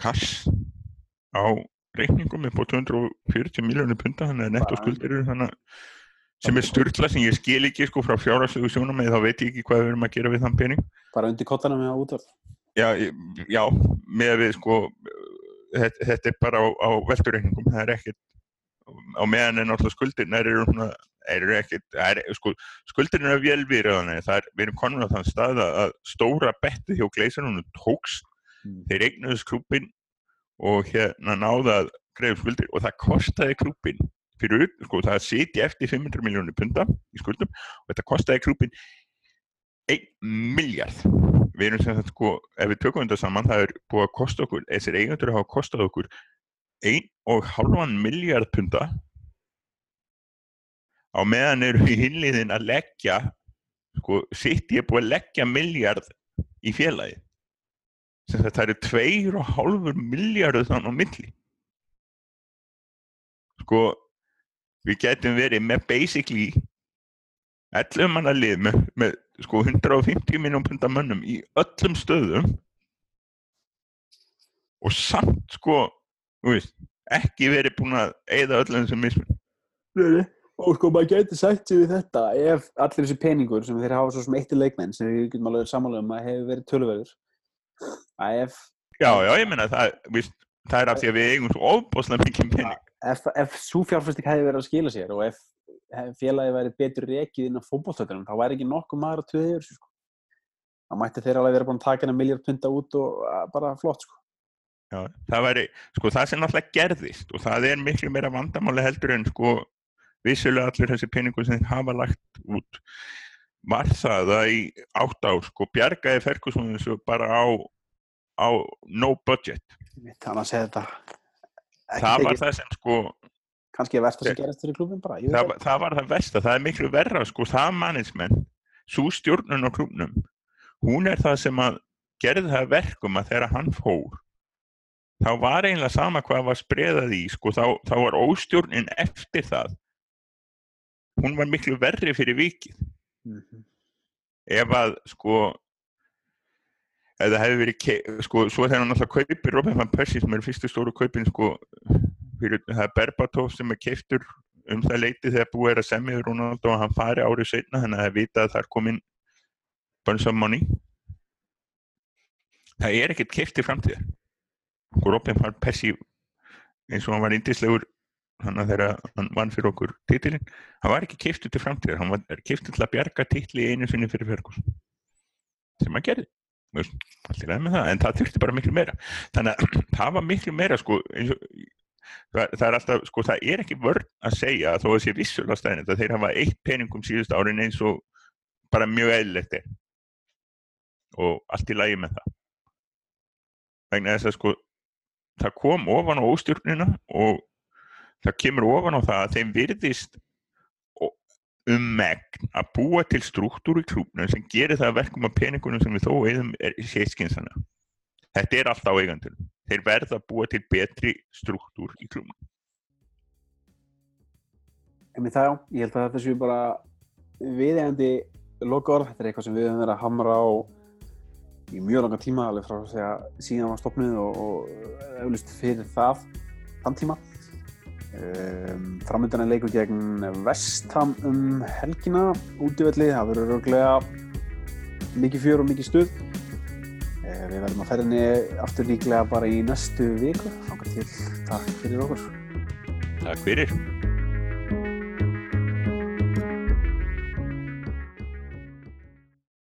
kass á reikningum upp á 240 miljónir punta þannig að netto skuldir eru þannig sem er styrla sem ég skil ekki sko frá fjárhagslegu sjónum eða þá veit ég ekki hvað við erum að gera við þann pening. Bara undir kottana með útvörð já, já, með við sko þetta, þetta er bara á, á velturreikningum það er ekkert á meðan en alltaf skuldirna eru svona eru ekkert, er, sko, skuldirna er vel við það er, við erum konur á þann stað að stóra bettið hjá gleisarunum tókst, mm. þeir eignuðu skrúpin og hérna náða að greiða skuldir og það kostiði krúpin fyrir, sko, það siti eftir 500 miljónir punta í skuldum og þetta kostiði krúpin 1 miljard við erum sem sagt, sko, ef við tökum þetta saman það er búið að kosta okkur, þessir eigandur hafa kostað okkur 1,5 miljard punta á meðan eru í hinliðin að leggja sko, ég er búið að leggja miljard í félagi sem það eru 2,5 miljardur þannig á milli. Sko við getum verið með basically 11 manna lið með, með sko 150 minnum punta mönnum í öllum stöðum. Og samt sko veist, ekki verið búin að eigða öllum þessum mismun og sko maður getur sagt sér við þetta ef allir þessi peningur sem þeir hafa svo sem eittir leikmenn sem við getum alveg samanlega um að hefur verið töluverður. Að ef Já, já, ég menna það, það er af því að við eigum svo óbúslega mikið pening Ef, ef svo fjárfæstik hefði verið að skila sér og ef, ef félagi væri betur reikið inn á fókbólstöðunum þá væri ekki nokkuð maður að töða yfir sko. þá mætti þeir alveg vera búin að taka hennar miljard punta út og bara flott sko. Já, það væri, sko það sem náttúrulega gerðist og það er miklu meira vandamáli heldur en sko vissulega allir þessi peningur sem þeir hafa lagt út var það að í átt á sko bjargaði Ferguson þessu bara á, á no budget þannig að segja þetta það var það sem sko kannski að versta sem gerast fyrir klubin bara það, það var það versta, það er miklu verra sko það mannismenn, svo stjórnun á klubnum, hún er það sem að gerði það verkum að þegar hann fór þá var einlega sama hvað var spreðað í sko þá, þá var óstjórnin eftir það. Hún var miklu verri fyrir vikið. Mm -hmm. ef að sko ef það hefði verið sko, svo þegar hann alltaf kaupir Robin van Persie sem er fyrstu stóru kaupin sko, fyrir, það er Berbatov sem er keiftur um það leiti þegar búið er að semja Ronaldo og hann fari árið setna þannig að það vita að það er komin money. Það er ekkert keift í framtíðar. Sko, Robin van Persie eins og hann var indislegur hann að þegar hann vann fyrir okkur titilinn, hann var ekki kiftuð til framtíðar, hann var kiftuð til að bjarga titli í einu sinni fyrir Ferguson sem hann gerði en það þurfti bara miklu meira. Þannig að [clears throat] það var miklu meira sko, og, það, það er alltaf sko, það er ekki vörð að segja þó að sé vissulega stæðin að þeir hafa eitt peningum síðust árin eins og bara mjög eðlilegt er. Og allt í lagi með það. Vegna þess að sko það kom ofan á óstjórnina og það kemur ofan á það að þeim virðist um megn að búa til struktúr í klúbnum sem gerir það að verkum að peningunum sem við þó eigðum er séskinsana. Þetta er alltaf eigandunum. Þeir verða að búa til betri struktúr í klúbnum. En það já, ég held að þetta séu bara viðegandi loka orð. Þetta er eitthvað sem við höfum verið að hamra á í mjög langa tíma, alveg frá að segja síðan var stopnuð og, og auðvist fyrir það, þann tíma. Um, Framöndan er leikur gegn Vestham um helgina útífelli, það verður örglega mikið fjör og mikið stuð. Uh, við verðum að ferðinni aftur líklega bara í næstu viku. Þángar til, takk fyrir okkur. Takk fyrir.